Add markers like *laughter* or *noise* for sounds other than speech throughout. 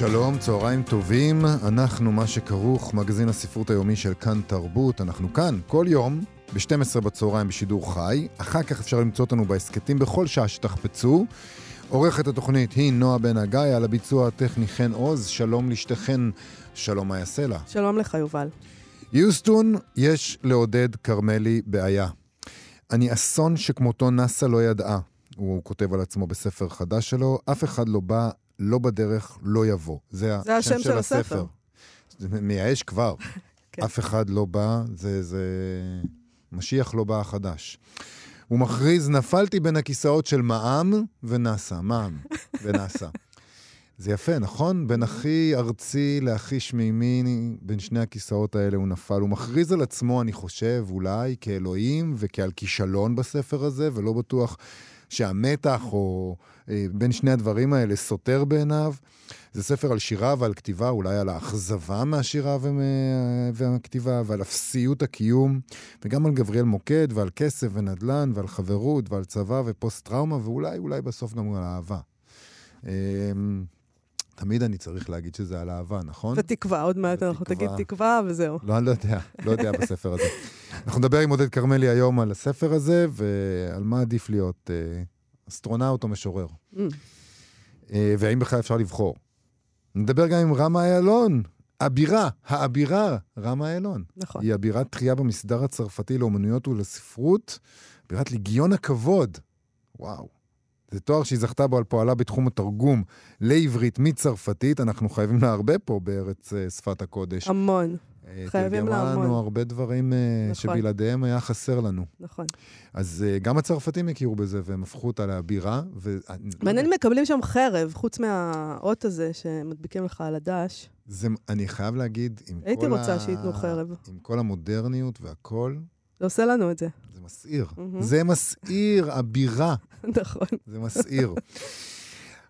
שלום, צהריים טובים, אנחנו מה שכרוך, מגזין הספרות היומי של כאן תרבות. אנחנו כאן כל יום ב-12 בצהריים בשידור חי, אחר כך אפשר למצוא אותנו בהסכתים בכל שעה שתחפצו. עורכת התוכנית היא נועה בן הגיא, על הביצוע הטכני חן עוז, שלום לשתיכן, שלום מאיה סלע. שלום לך, יובל. יוסטון, יש לעודד כרמלי בעיה. אני אסון שכמותו נאסא לא ידעה, הוא כותב על עצמו בספר חדש שלו, אף אחד לא בא לא בדרך, לא יבוא. זה, זה השם של, של הספר. הספר. זה מייאש כבר. כן. אף אחד לא בא, זה, זה... משיח לא בא החדש. הוא מכריז, נפלתי בין הכיסאות של מע"מ ונאסא, מע"מ *laughs* ונאסא. זה יפה, נכון? בין הכי ארצי להכי שמימי, בין שני הכיסאות האלה הוא נפל. הוא מכריז על עצמו, אני חושב, אולי כאלוהים וכעל כישלון בספר הזה, ולא בטוח שהמתח או אה, בין שני הדברים האלה סותר בעיניו. זה ספר על שירה ועל כתיבה, אולי על האכזבה מהשירה והכתיבה ועל אפסיות הקיום, וגם על גבריאל מוקד ועל כסף ונדל"ן ועל חברות ועל צבא ופוסט-טראומה, ואולי, אולי בסוף גם על אהבה. אמ, תמיד אני צריך להגיד שזה על אהבה, נכון? ותקווה, עוד מעט אנחנו תגיד תקווה וזהו. לא, אני לא יודע, לא יודע בספר הזה. אנחנו נדבר עם עודד כרמלי היום על הספר הזה, ועל מה עדיף להיות אה, אסטרונאוט או משורר. Mm. אה, והאם בכלל אפשר לבחור. נדבר גם עם רמה איילון, הבירה, האבירה, רמה איילון. נכון. היא אבירת תחייה במסדר הצרפתי לאומנויות ולספרות, אבירת ליגיון הכבוד. וואו. זה תואר שהיא זכתה בו על פועלה בתחום התרגום לעברית מצרפתית. אנחנו חייבים לה הרבה פה בארץ uh, שפת הקודש. המון. אה, חייבים לה המון. תרגמה לנו הרבה דברים uh, נכון. שבלעדיהם היה חסר לנו. נכון. אז גם הצרפתים הכירו בזה, והם הפכו אותה לאבירה. ו... מעניין אם מקבלים שם חרב, חוץ מהאות הזה שמדביקים לך על הדש. זה, אני חייב להגיד, עם הייתי כל רוצה ה... שייתנו חרב. עם כל המודרניות והכל, זה עושה לנו את זה. זה מסעיר. Mm-hmm. זה מסעיר, הבירה. *laughs* נכון. זה מסעיר.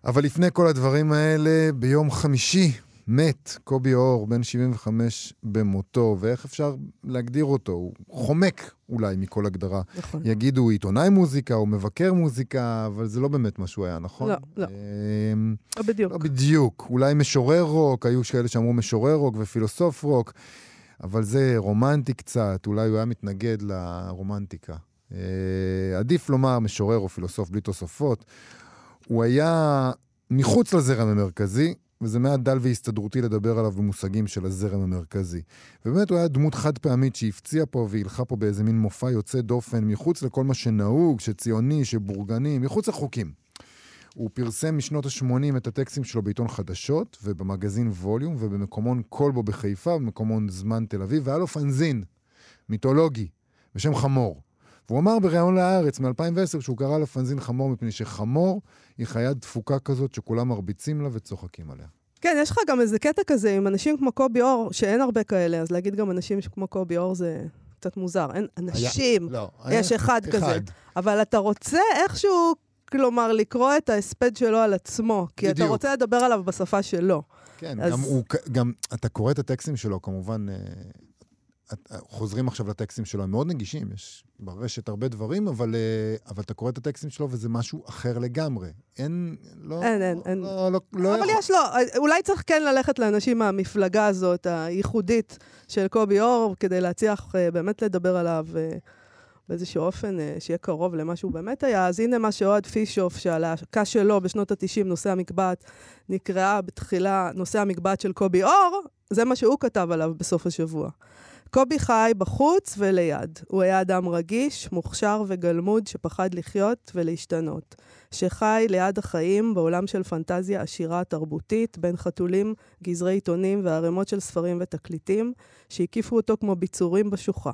אבל לפני כל הדברים האלה, ביום חמישי מת קובי אור, בן 75 במותו, ואיך אפשר להגדיר אותו? הוא חומק אולי מכל הגדרה. נכון. יגידו, הוא עיתונאי מוזיקה, הוא מבקר מוזיקה, אבל זה לא באמת מה שהוא היה, נכון? לא, לא. אמ, לא בדיוק. לא בדיוק. אולי משורר רוק, היו כאלה שאמרו משורר רוק ופילוסוף רוק. אבל זה רומנטי קצת, אולי הוא היה מתנגד לרומנטיקה. אה, עדיף לומר משורר או פילוסוף בלי תוספות. הוא היה מחוץ לזרם המרכזי, וזה מעט דל והסתדרותי לדבר עליו במושגים של הזרם המרכזי. ובאמת הוא היה דמות חד פעמית שהפציעה פה והילכה פה באיזה מין מופע יוצא דופן, מחוץ לכל מה שנהוג, שציוני, שבורגני, מחוץ לחוקים. הוא פרסם משנות ה-80 את הטקסטים שלו בעיתון חדשות ובמגזין ווליום ובמקומון כלבו בחיפה, במקומון זמן תל אביב, והיה לו פנזין מיתולוגי בשם חמור. והוא אמר בריאיון להארץ מ-2010 שהוא קרא לפנזין חמור מפני שחמור היא חיית תפוקה כזאת שכולם מרביצים לה וצוחקים עליה. כן, יש לך גם איזה קטע כזה עם אנשים כמו קובי אור, שאין הרבה כאלה, אז להגיד גם אנשים כמו קובי אור זה קצת מוזר. אין אנשים, היה, לא, יש אחד, אחד כזה. אבל אתה רוצה איכשהו כלומר, לקרוא את ההספד שלו על עצמו, כי בדיוק. אתה רוצה לדבר עליו בשפה שלו. כן, אז... גם, הוא, גם אתה קורא את הטקסטים שלו, כמובן, אה, אה, חוזרים עכשיו לטקסטים שלו, הם מאוד נגישים, יש ברשת הרבה דברים, אבל, אה, אבל אתה קורא את הטקסטים שלו וזה משהו אחר לגמרי. אין, לא... אין, אין, אין. לא, לא, לא אבל יכול... יש לו, אולי צריך כן ללכת לאנשים מהמפלגה הזאת, הייחודית של קובי אור, כדי להצליח באמת לדבר עליו. באיזשהו אופן אה, שיהיה קרוב למה שהוא באמת היה. אז הנה מה שאוהד פישוף, שהלהקה שלו בשנות ה-90, נושא המקבעת, נקראה בתחילה נושא המקבעת של קובי אור, זה מה שהוא כתב עליו בסוף השבוע. קובי חי בחוץ וליד. הוא היה אדם רגיש, מוכשר וגלמוד שפחד לחיות ולהשתנות. שחי ליד החיים בעולם של פנטזיה עשירה תרבותית, בין חתולים, גזרי עיתונים וערימות של ספרים ותקליטים, שהקיפו אותו כמו ביצורים בשוחה.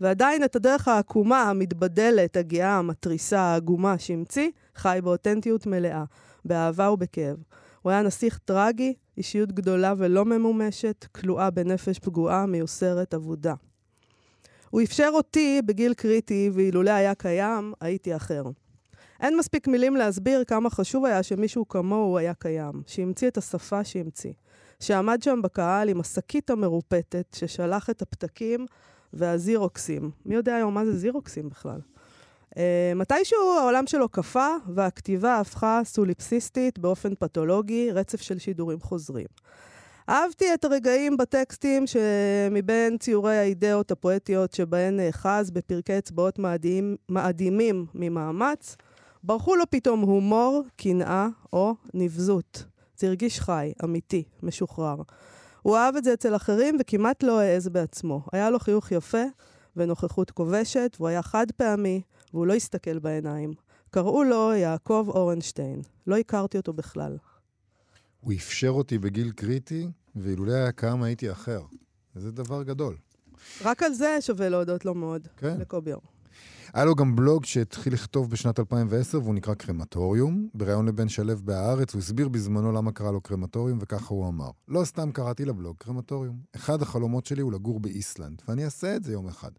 ועדיין את הדרך העקומה, המתבדלת, הגאה, המתריסה, העגומה שהמציא, חי באותנטיות מלאה, באהבה ובכאב. הוא היה נסיך טרגי, אישיות גדולה ולא ממומשת, כלואה בנפש פגועה, מיוסרת, אבודה. הוא אפשר אותי בגיל קריטי, ואילולא היה קיים, הייתי אחר. אין מספיק מילים להסביר כמה חשוב היה שמישהו כמוהו היה קיים, שהמציא את השפה שהמציא. שעמד שם בקהל עם השקית המרופטת, ששלח את הפתקים והזירוקסים. מי יודע היום מה זה זירוקסים בכלל? Uh, מתישהו העולם שלו קפא, והכתיבה הפכה סוליפסיסטית באופן פתולוגי, רצף של שידורים חוזרים. אהבתי את הרגעים בטקסטים שמבין ציורי האידאות הפואטיות שבהן נאחז בפרקי אצבעות מאדים, מאדימים ממאמץ, ברחו לו פתאום הומור, קנאה או נבזות. זה הרגיש חי, אמיתי, משוחרר. הוא אהב את זה אצל אחרים וכמעט לא העז בעצמו. היה לו חיוך יפה ונוכחות כובשת, והוא היה חד פעמי, והוא לא הסתכל בעיניים. קראו לו יעקב אורנשטיין. לא הכרתי אותו בכלל. הוא אפשר אותי בגיל קריטי, ואילולא היה קם הייתי אחר. זה דבר גדול. רק על זה שווה להודות לו מאוד, כן. לקובי אור. היה לו גם בלוג שהתחיל לכתוב בשנת 2010, והוא נקרא קרמטוריום. בריאיון לבן שלו בהארץ, הוא הסביר בזמנו למה קרא לו קרמטוריום, וככה הוא אמר. לא סתם קראתי לבלוג קרמטוריום. אחד החלומות שלי הוא לגור באיסלנד, ואני אעשה את זה יום אחד.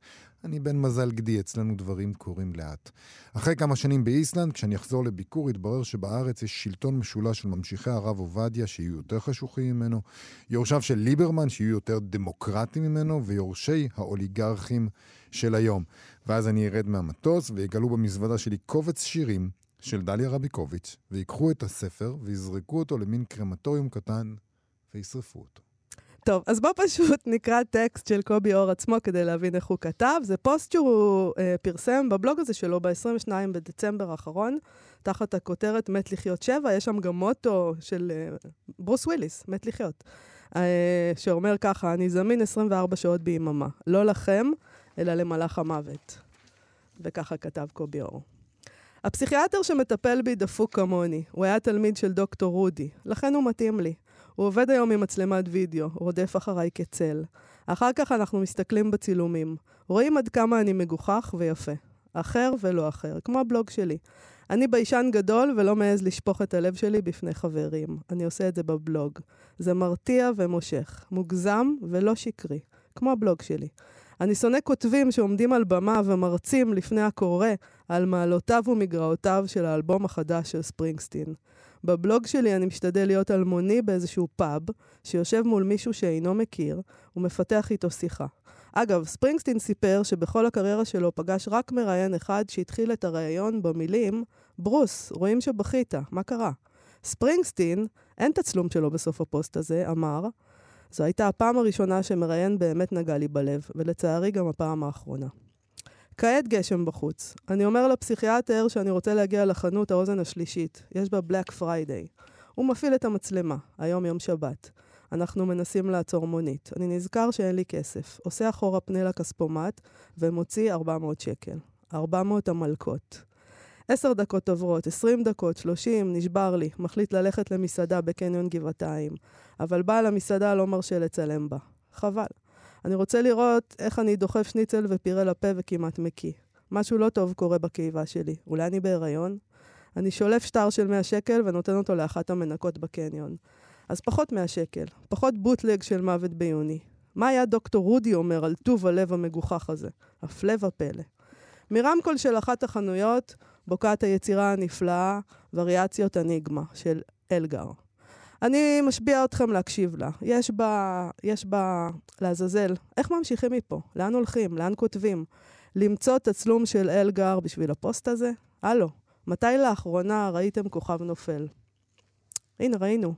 אני בן מזל גדי, אצלנו דברים קורים לאט. אחרי כמה שנים באיסלנד, כשאני אחזור לביקור, התברר שבארץ יש שלטון משולש של ממשיכי הרב עובדיה, שיהיו יותר חשוכים ממנו, יורשיו של ליברמן, שיהיו יותר דמוקרטיים ממנו, ויורשי האוליגרכים של היום. ואז אני ארד מהמטוס, ויגלו במזוודה שלי קובץ שירים של דליה רביקוביץ', ויקחו את הספר ויזרקו אותו למין קרמטוריום קטן, וישרפו אותו. טוב, אז בוא פשוט נקרא טקסט של קובי אור עצמו כדי להבין איך הוא כתב. זה פוסט שהוא אה, פרסם בבלוג הזה שלו ב-22 בדצמבר האחרון, תחת הכותרת מת לחיות שבע, יש שם גם מוטו של אה, ברוס וויליס, מת לחיות, אה, שאומר ככה, אני זמין 24 שעות ביממה, לא לכם, אלא למלאך המוות. וככה כתב קובי אור. הפסיכיאטר שמטפל בי דפוק כמוני. הוא היה תלמיד של דוקטור רודי, לכן הוא מתאים לי. הוא עובד היום עם מצלמת וידאו, רודף אחריי כצל. אחר כך אנחנו מסתכלים בצילומים. רואים עד כמה אני מגוחך ויפה. אחר ולא אחר, כמו הבלוג שלי. אני ביישן גדול ולא מעז לשפוך את הלב שלי בפני חברים. אני עושה את זה בבלוג. זה מרתיע ומושך, מוגזם ולא שקרי, כמו הבלוג שלי. אני שונא כותבים שעומדים על במה ומרצים לפני הקורא על מעלותיו ומגרעותיו של האלבום החדש של ספרינגסטין. בבלוג שלי אני משתדל להיות אלמוני באיזשהו פאב, שיושב מול מישהו שאינו מכיר, ומפתח איתו שיחה. אגב, ספרינגסטין סיפר שבכל הקריירה שלו פגש רק מראיין אחד שהתחיל את הראיון במילים, ברוס, רואים שבכית, מה קרה? ספרינגסטין, אין תצלום שלו בסוף הפוסט הזה, אמר, זו הייתה הפעם הראשונה שמראיין באמת נגע לי בלב, ולצערי גם הפעם האחרונה. כעת גשם בחוץ. אני אומר לפסיכיאטר שאני רוצה להגיע לחנות האוזן השלישית. יש בה Black Friday. הוא מפעיל את המצלמה, היום יום שבת. אנחנו מנסים לעצור מונית. אני נזכר שאין לי כסף. עושה אחורה פנה לכספומט ומוציא 400 שקל. 400 המלקות. עשר דקות עוברות, עשרים דקות, שלושים, נשבר לי. מחליט ללכת למסעדה בקניון גבעתיים. אבל בעל המסעדה לא מרשה לצלם בה. חבל. אני רוצה לראות איך אני דוחף שניצל ופירה לפה וכמעט מקיא. משהו לא טוב קורה בקיבה שלי. אולי אני בהיריון? אני שולף שטר של 100 שקל ונותן אותו לאחת המנקות בקניון. אז פחות 100 שקל, פחות בוטלג של מוות ביוני. מה היה דוקטור רודי אומר על טוב הלב המגוחך הזה? הפלא ופלא. מרמקול של אחת החנויות בוקעת היצירה הנפלאה וריאציות אניגמה של אלגר. אני משביע אתכם להקשיב לה. יש בה, יש בה, לעזאזל, איך ממשיכים מפה? לאן הולכים? לאן כותבים? למצוא תצלום של אלגר בשביל הפוסט הזה? הלו, מתי לאחרונה ראיתם כוכב נופל? הנה, ראינו.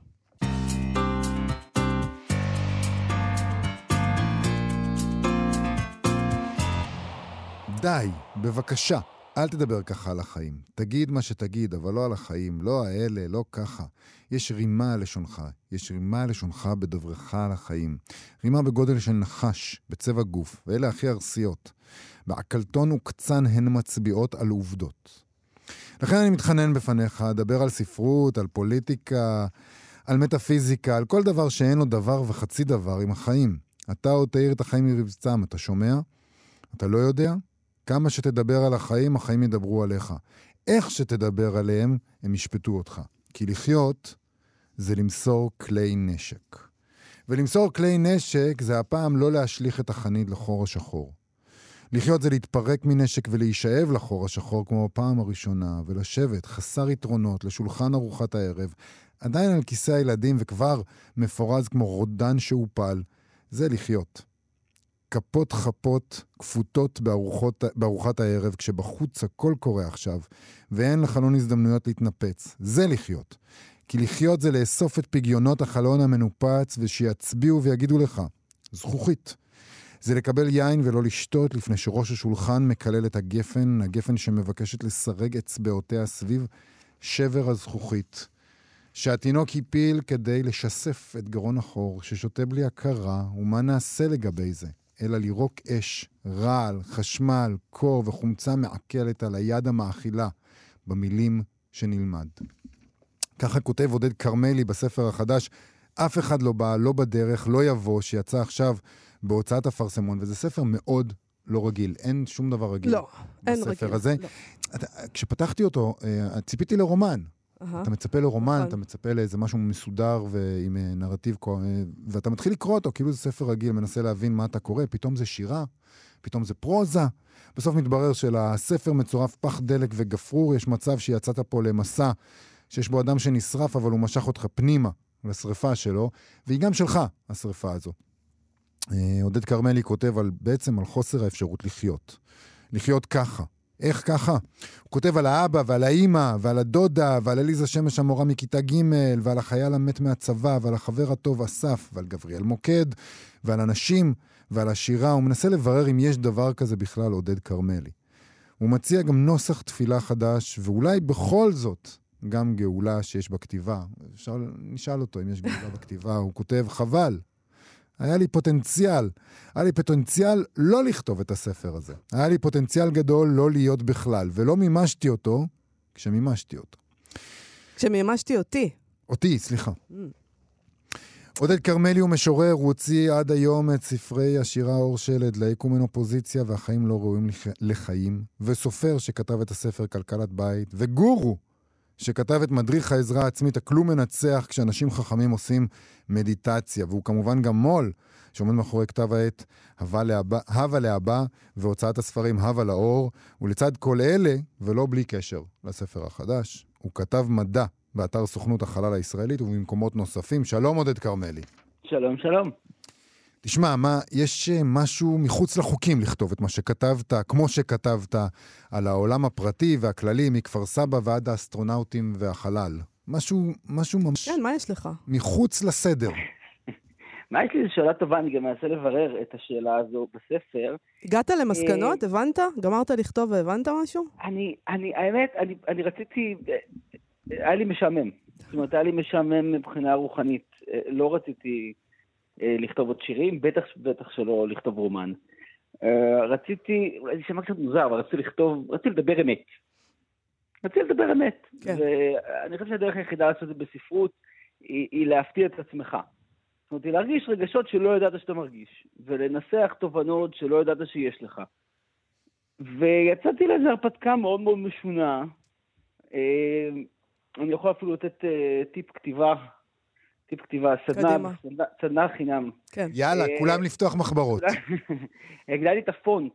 די, בבקשה, אל תדבר ככה על החיים. תגיד מה שתגיד, אבל לא על החיים, לא האלה, לא ככה. יש רימה על לשונך, יש רימה על לשונך בדברך על החיים. רימה בגודל של נחש, בצבע גוף, ואלה הכי ארסיות. בעקלתון וקצן הן מצביעות על עובדות. לכן אני מתחנן בפניך, דבר על ספרות, על פוליטיקה, על מטאפיזיקה, על כל דבר שאין לו דבר וחצי דבר עם החיים. אתה עוד תאיר את החיים מרבצם, אתה שומע? אתה לא יודע? כמה שתדבר על החיים, החיים ידברו עליך. איך שתדבר עליהם, הם ישפטו אותך. כי לחיות זה למסור כלי נשק. ולמסור כלי נשק זה הפעם לא להשליך את החנית לחור השחור. לחיות זה להתפרק מנשק ולהישאב לחור השחור כמו בפעם הראשונה, ולשבת חסר יתרונות לשולחן ארוחת הערב, עדיין על כיסא הילדים וכבר מפורז כמו רודן שהופל, זה לחיות. כפות חפות כפותות בארוחות, בארוחת הערב, כשבחוץ הכל קורה עכשיו, ואין לחלון הזדמנויות להתנפץ. זה לחיות. כי לחיות זה לאסוף את פגיונות החלון המנופץ, ושיצביעו ויגידו לך, זכוכית. זה לקבל יין ולא לשתות לפני שראש השולחן מקלל את הגפן, הגפן שמבקשת לסרג אצבעותיה סביב שבר הזכוכית. שהתינוק הפיל כדי לשסף את גרון החור, ששותה בלי הכרה, ומה נעשה לגבי זה? אלא לירוק אש, רעל, חשמל, קור וחומצה מעכלת על היד המאכילה, במילים שנלמד. ככה כותב עודד כרמלי בספר החדש, אף אחד לא בא, לא בדרך, לא יבוא, שיצא עכשיו בהוצאת אפרסמון, וזה ספר מאוד לא רגיל. אין שום דבר רגיל לא, אין רגיל. בספר הזה. לא. כשפתחתי אותו, אה, ציפיתי לרומן. אתה מצפה לרומן, נכון. אתה מצפה לאיזה משהו מסודר ועם אה, נרטיב, אה, ואתה מתחיל לקרוא אותו כאילו זה ספר רגיל, מנסה להבין מה אתה קורא, פתאום זה שירה, פתאום זה פרוזה. בסוף מתברר שלספר מצורף פח דלק וגפרור, יש מצב שיצאת פה למסע שיש בו אדם שנשרף, אבל הוא משך אותך פנימה לשרפה שלו, והיא גם שלך, השרפה הזו. אה, עודד כרמלי כותב על, בעצם על חוסר האפשרות לחיות. לחיות ככה. איך ככה? הוא כותב על האבא ועל האימא ועל הדודה ועל עליזה שמש המורה מכיתה ג' ועל החייל המת מהצבא ועל החבר הטוב אסף ועל גבריאל מוקד ועל הנשים ועל השירה. הוא מנסה לברר אם יש דבר כזה בכלל עודד כרמלי. הוא מציע גם נוסח תפילה חדש, ואולי בכל זאת גם גאולה שיש בכתיבה. אפשר, נשאל אותו אם יש גאולה בכתיבה. הוא כותב, חבל, היה לי פוטנציאל. היה לי פוטנציאל לא לכתוב את הספר הזה. היה לי פוטנציאל גדול לא להיות בכלל, ולא מימשתי אותו כשמימשתי אותו. כשמימשתי אותי. אותי, סליחה. Mm. עודד כרמלי הוא משורר, הוא הוציא עד היום את ספרי השירה אור שלד, ליקום אין אופוזיציה והחיים לא ראויים לח... לחיים, וסופר שכתב את הספר כלכלת בית, וגורו שכתב את מדריך העזרה העצמית, הכלום מנצח כשאנשים חכמים עושים מדיטציה, והוא כמובן גם מו"ל שעומד מאחורי כתב העת הווה לאבא והוצאת הספרים הווה לאור, ולצד כל אלה, ולא בלי קשר לספר החדש, הוא כתב מדע באתר סוכנות החלל הישראלית ובמקומות נוספים. שלום עודד כרמלי. שלום, שלום. תשמע, מה, יש אה, משהו מחוץ לחוקים לכתוב את מה שכתבת, כמו שכתבת על העולם הפרטי והכללי, מכפר סבא ועד האסטרונאוטים והחלל. משהו, משהו ממש כן, מה יש לך? מחוץ לסדר. *laughs* מה יש לי? זו שאלה טובה, אני גם מנסה לברר את השאלה הזו בספר. הגעת אה, למסקנות? הבנת? גמרת לכתוב והבנת משהו? אני, אני, האמת, אני, אני רציתי, היה לי משעמם. זאת אומרת, היה לי משעמם מבחינה רוחנית. אה, לא רציתי אה, לכתוב עוד שירים, בטח, בטח שלא לכתוב רומן. אה, רציתי, אולי זה יישמע קצת מוזר, אבל רציתי לכתוב, רציתי לדבר אמת. רציתי לדבר אמת. כן. ואני חושב שהדרך היחידה לעשות את זה בספרות היא, היא להפתיע את עצמך. זאת אומרת, היא להרגיש רגשות שלא ידעת שאתה מרגיש, ולנסח תובנות שלא ידעת שיש לך. ויצאתי לאיזו הרפתקה מאוד מאוד משונה. אה, אני יכול אפילו לתת אה, טיפ כתיבה, טיפ כתיבה, סדנה. סדנה, סדנה חינם. כן. יאללה, אה, כולם לפתוח מחברות. הגדלתי את הפונט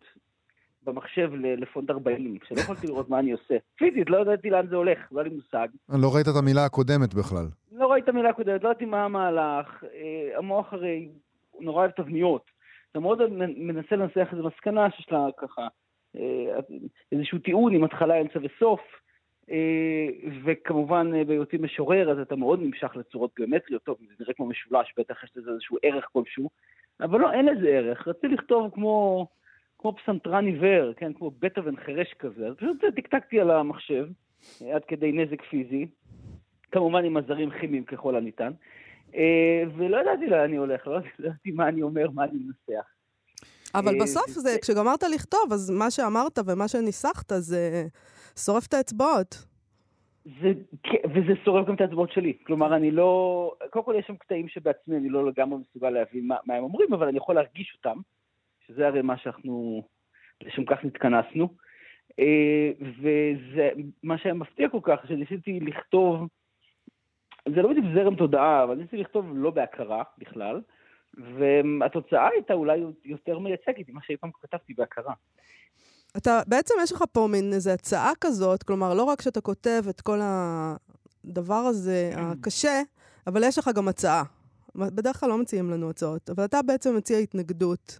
במחשב ל- לפונט 40, שלא יכולתי לראות מה אני עושה. פיזית, לא ידעתי לאן זה הולך, לא היה לי מושג. לא ראית את המילה הקודמת בכלל. לא ראיתי את המילה הקודמת, לא ידעתי מה המהלך. אה, המוח הרי נורא אוהב תבניות. אתה מאוד מנ- מנסה לנסח איזו מסקנה שיש לה ככה אה, איזשהו טיעון עם התחלה, אמצע וסוף. אה, וכמובן אה, בהיותי משורר, אז אתה מאוד נמשך לצורות גיאומטריות. טוב, זה נראה כמו משולש, בטח יש לזה איזשהו ערך כלשהו. אבל לא, אין לזה ערך. רציתי לכתוב כמו, כמו פסנתרן עיוור, כן, כמו בטהובן חירש כזה. אז פשוט טקטקתי על המחשב, אה, עד כדי נזק פיזי. כמובן עם עזרים כימיים ככל הניתן. ולא ידעתי לאן אני הולך, לא ידעתי- מה אני אומר, מה אני מנסח. אבל בסוף זה, כשגמרת לכתוב, אז מה שאמרת ומה שניסחת זה שורף את האצבעות. זה, כן, וזה שורף גם את האצבעות שלי. כלומר, אני לא... קודם כל, יש שם קטעים שבעצמי אני לא לגמרי מסוגל להבין מה, מה הם אומרים, אבל אני יכול להרגיש אותם, שזה הרי מה שאנחנו... לשם כך נתכנסנו. אה, וזה מה שהיה מפתיע כל כך, שניסיתי לכתוב, זה לא בדיוק זרם תודעה, אבל ניסיתי לכתוב לא בהכרה בכלל, והתוצאה הייתה אולי יותר מייצגת ממה שאי פעם כתבתי בהכרה. אתה, בעצם יש לך פה מין איזו הצעה כזאת, כלומר, לא רק שאתה כותב את כל הדבר הזה הקשה, אבל יש לך גם הצעה. בדרך כלל לא מציעים לנו הצעות, אבל אתה בעצם מציע התנגדות.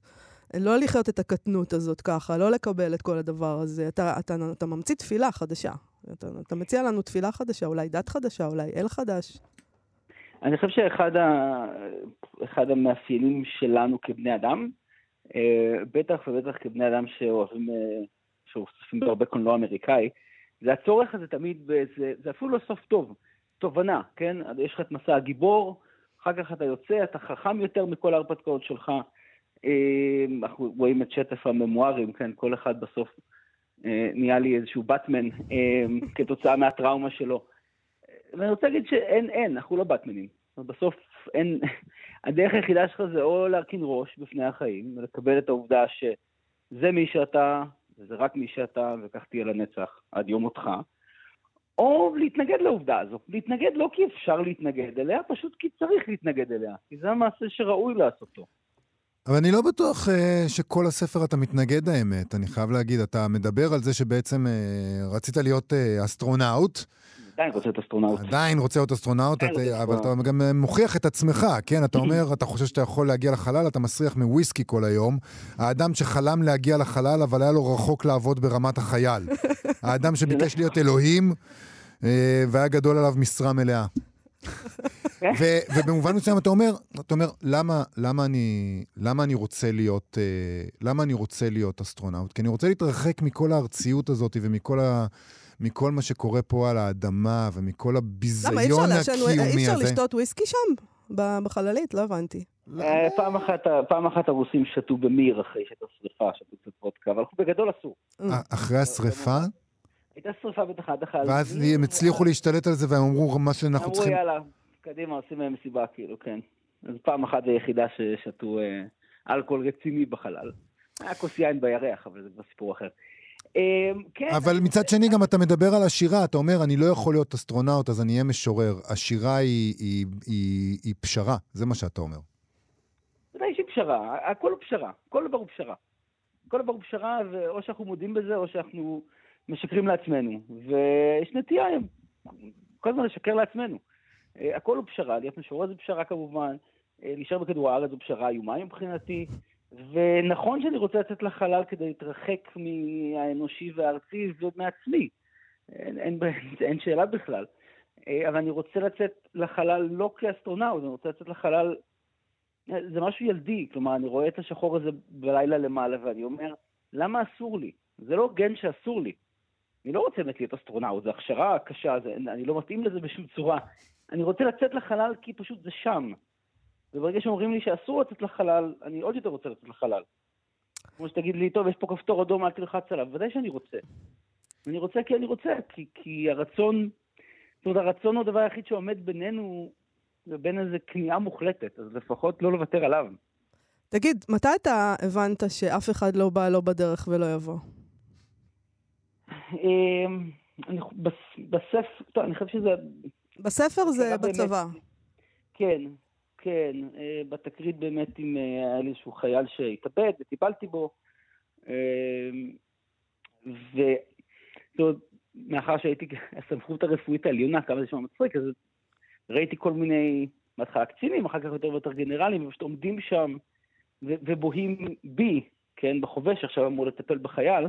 לא לחיות את הקטנות הזאת ככה, לא לקבל את כל הדבר הזה. אתה, אתה, אתה ממציא תפילה חדשה. אתה, אתה מציע לנו תפילה חדשה, אולי דת חדשה, אולי אל חדש. אני חושב שאחד ה... המאפיינים שלנו כבני אדם, בטח ובטח כבני אדם שאוהבים, אה, שאוספים בהרבה קולנוע אמריקאי, זה הצורך הזה תמיד, באיזה, זה אפילו לא סוף טוב, תובנה, כן? יש לך את מסע הגיבור, אחר כך אתה יוצא, אתה חכם יותר מכל ההרפתקאות שלך. אה, אנחנו רואים את שטף הממוארים, כן? כל אחד בסוף נהיה לי איזשהו באטמן כתוצאה מהטראומה שלו. ואני רוצה להגיד שאין, אין, אנחנו לא באטמנים. בסוף אין, *laughs* הדרך היחידה שלך זה או להרכין ראש בפני החיים, ולקבל את העובדה שזה מי שאתה, וזה רק מי שאתה, וכך תהיה לנצח עד יום מותך, או להתנגד לעובדה הזו. להתנגד לא כי אפשר להתנגד אליה, פשוט כי צריך להתנגד אליה, כי זה המעשה שראוי לעשותו. אבל אני לא בטוח uh, שכל הספר אתה מתנגד האמת, אני חייב להגיד. אתה מדבר על זה שבעצם uh, רצית להיות uh, אסטרונאוט, עדיין רוצה להיות אסטרונאוט. עדיין רוצה להיות אסטרונאוט, את, אבל אתה גם מוכיח את עצמך, כן? אתה אומר, *clears throat* אתה חושב שאתה יכול להגיע לחלל, אתה מסריח מוויסקי כל היום. האדם שחלם להגיע לחלל, אבל היה לו רחוק לעבוד ברמת החייל. *laughs* האדם שביקש להיות אלוהים, אה, והיה גדול עליו משרה מלאה. ו- ובמובן מסוים אתה אומר, אתה אומר, למה, למה, אני, למה אני רוצה להיות, אה, למה אני רוצה להיות אסטרונאוט? כי אני רוצה להתרחק מכל הארציות הזאת ומכל ה... מכל מה שקורה פה על האדמה ומכל הביזיון הקיומי הזה. למה, אי אפשר לשתות וויסקי שם? בחללית? לא הבנתי. אה, פעם אחת הרוסים שתו במיר אחרי שהייתה שריפה, שתו קצת וודקה, אבל בגדול אסור. אה, אחרי השריפה? הייתה שריפה באחד החללים. ואז הם הצליחו להשתלט על זה והם אמרו מה שאנחנו צריכים... אמרו יאללה, קדימה, עושים מהם מסיבה, כאילו, כן. אז פעם אחת היחידה ששתו אה, אלכוהול רציני בחלל. היה כוס יין בירח, אבל זה כבר סיפור אחר. אמ, כן. אבל מצד שני גם אתה מדבר על השירה, אתה אומר, אני לא יכול להיות אסטרונאוט, אז אני אהיה משורר. השירה היא, היא, היא, היא פשרה, זה מה שאתה אומר. ודאי שהיא פשרה, הכל הוא פשרה, כל דבר הוא פשרה. כל דבר הוא פשרה, ואו שאנחנו מודים בזה, או שאנחנו משקרים לעצמנו. ויש נטייה כל הזמן לשקר לעצמנו. אה, הכל הוא פשרה, להיות משורר זה פשרה כמובן, אה, להישאר בכדור הארץ זו פשרה איומה מבחינתי. ונכון שאני רוצה לצאת לחלל כדי להתרחק מהאנושי והארצי ומעצמי. אין, אין, אין שאלה בכלל. אה, אבל אני רוצה לצאת לחלל לא כאסטרונאוט, אני רוצה לצאת לחלל... זה משהו ילדי, כלומר, אני רואה את השחור הזה בלילה למעלה ואני אומר, למה אסור לי? זה לא הוגן שאסור לי. אני לא רוצה באמת להיות אסטרונאוט, זו הכשרה קשה, זה, אני לא מתאים לזה בשום צורה. אני רוצה לצאת לחלל כי פשוט זה שם. וברגע שאומרים לי שאסור לצאת לחלל, אני עוד יותר רוצה לצאת לחלל. כמו שתגיד לי, טוב, יש פה כפתור אדום, אל תלחץ עליו. ודאי שאני רוצה. אני רוצה כי אני רוצה, כי, כי הרצון, זאת אומרת, הרצון הוא הדבר היחיד שעומד בינינו ובין איזו כניעה מוחלטת, אז לפחות לא לוותר עליו. תגיד, מתי אתה הבנת שאף אחד לא בא לא בדרך ולא יבוא? אמ, בספר, טוב, אני חושב שזה... בספר זה בצבא. כן, כן, אה, בתקרית באמת עם, אה, היה לי איזשהו חייל שהתאבד וטיפלתי בו. אה, ומאחר שהייתי *laughs* הסמכות הרפואית העליונה, כמה זה שם מצחיק, אז ראיתי כל מיני, בהתחלה קצינים, אחר כך יותר ויותר גנרלים, ופשוט עומדים שם ובוהים בי, כן, בחובש, עכשיו אמור לטפל בחייל.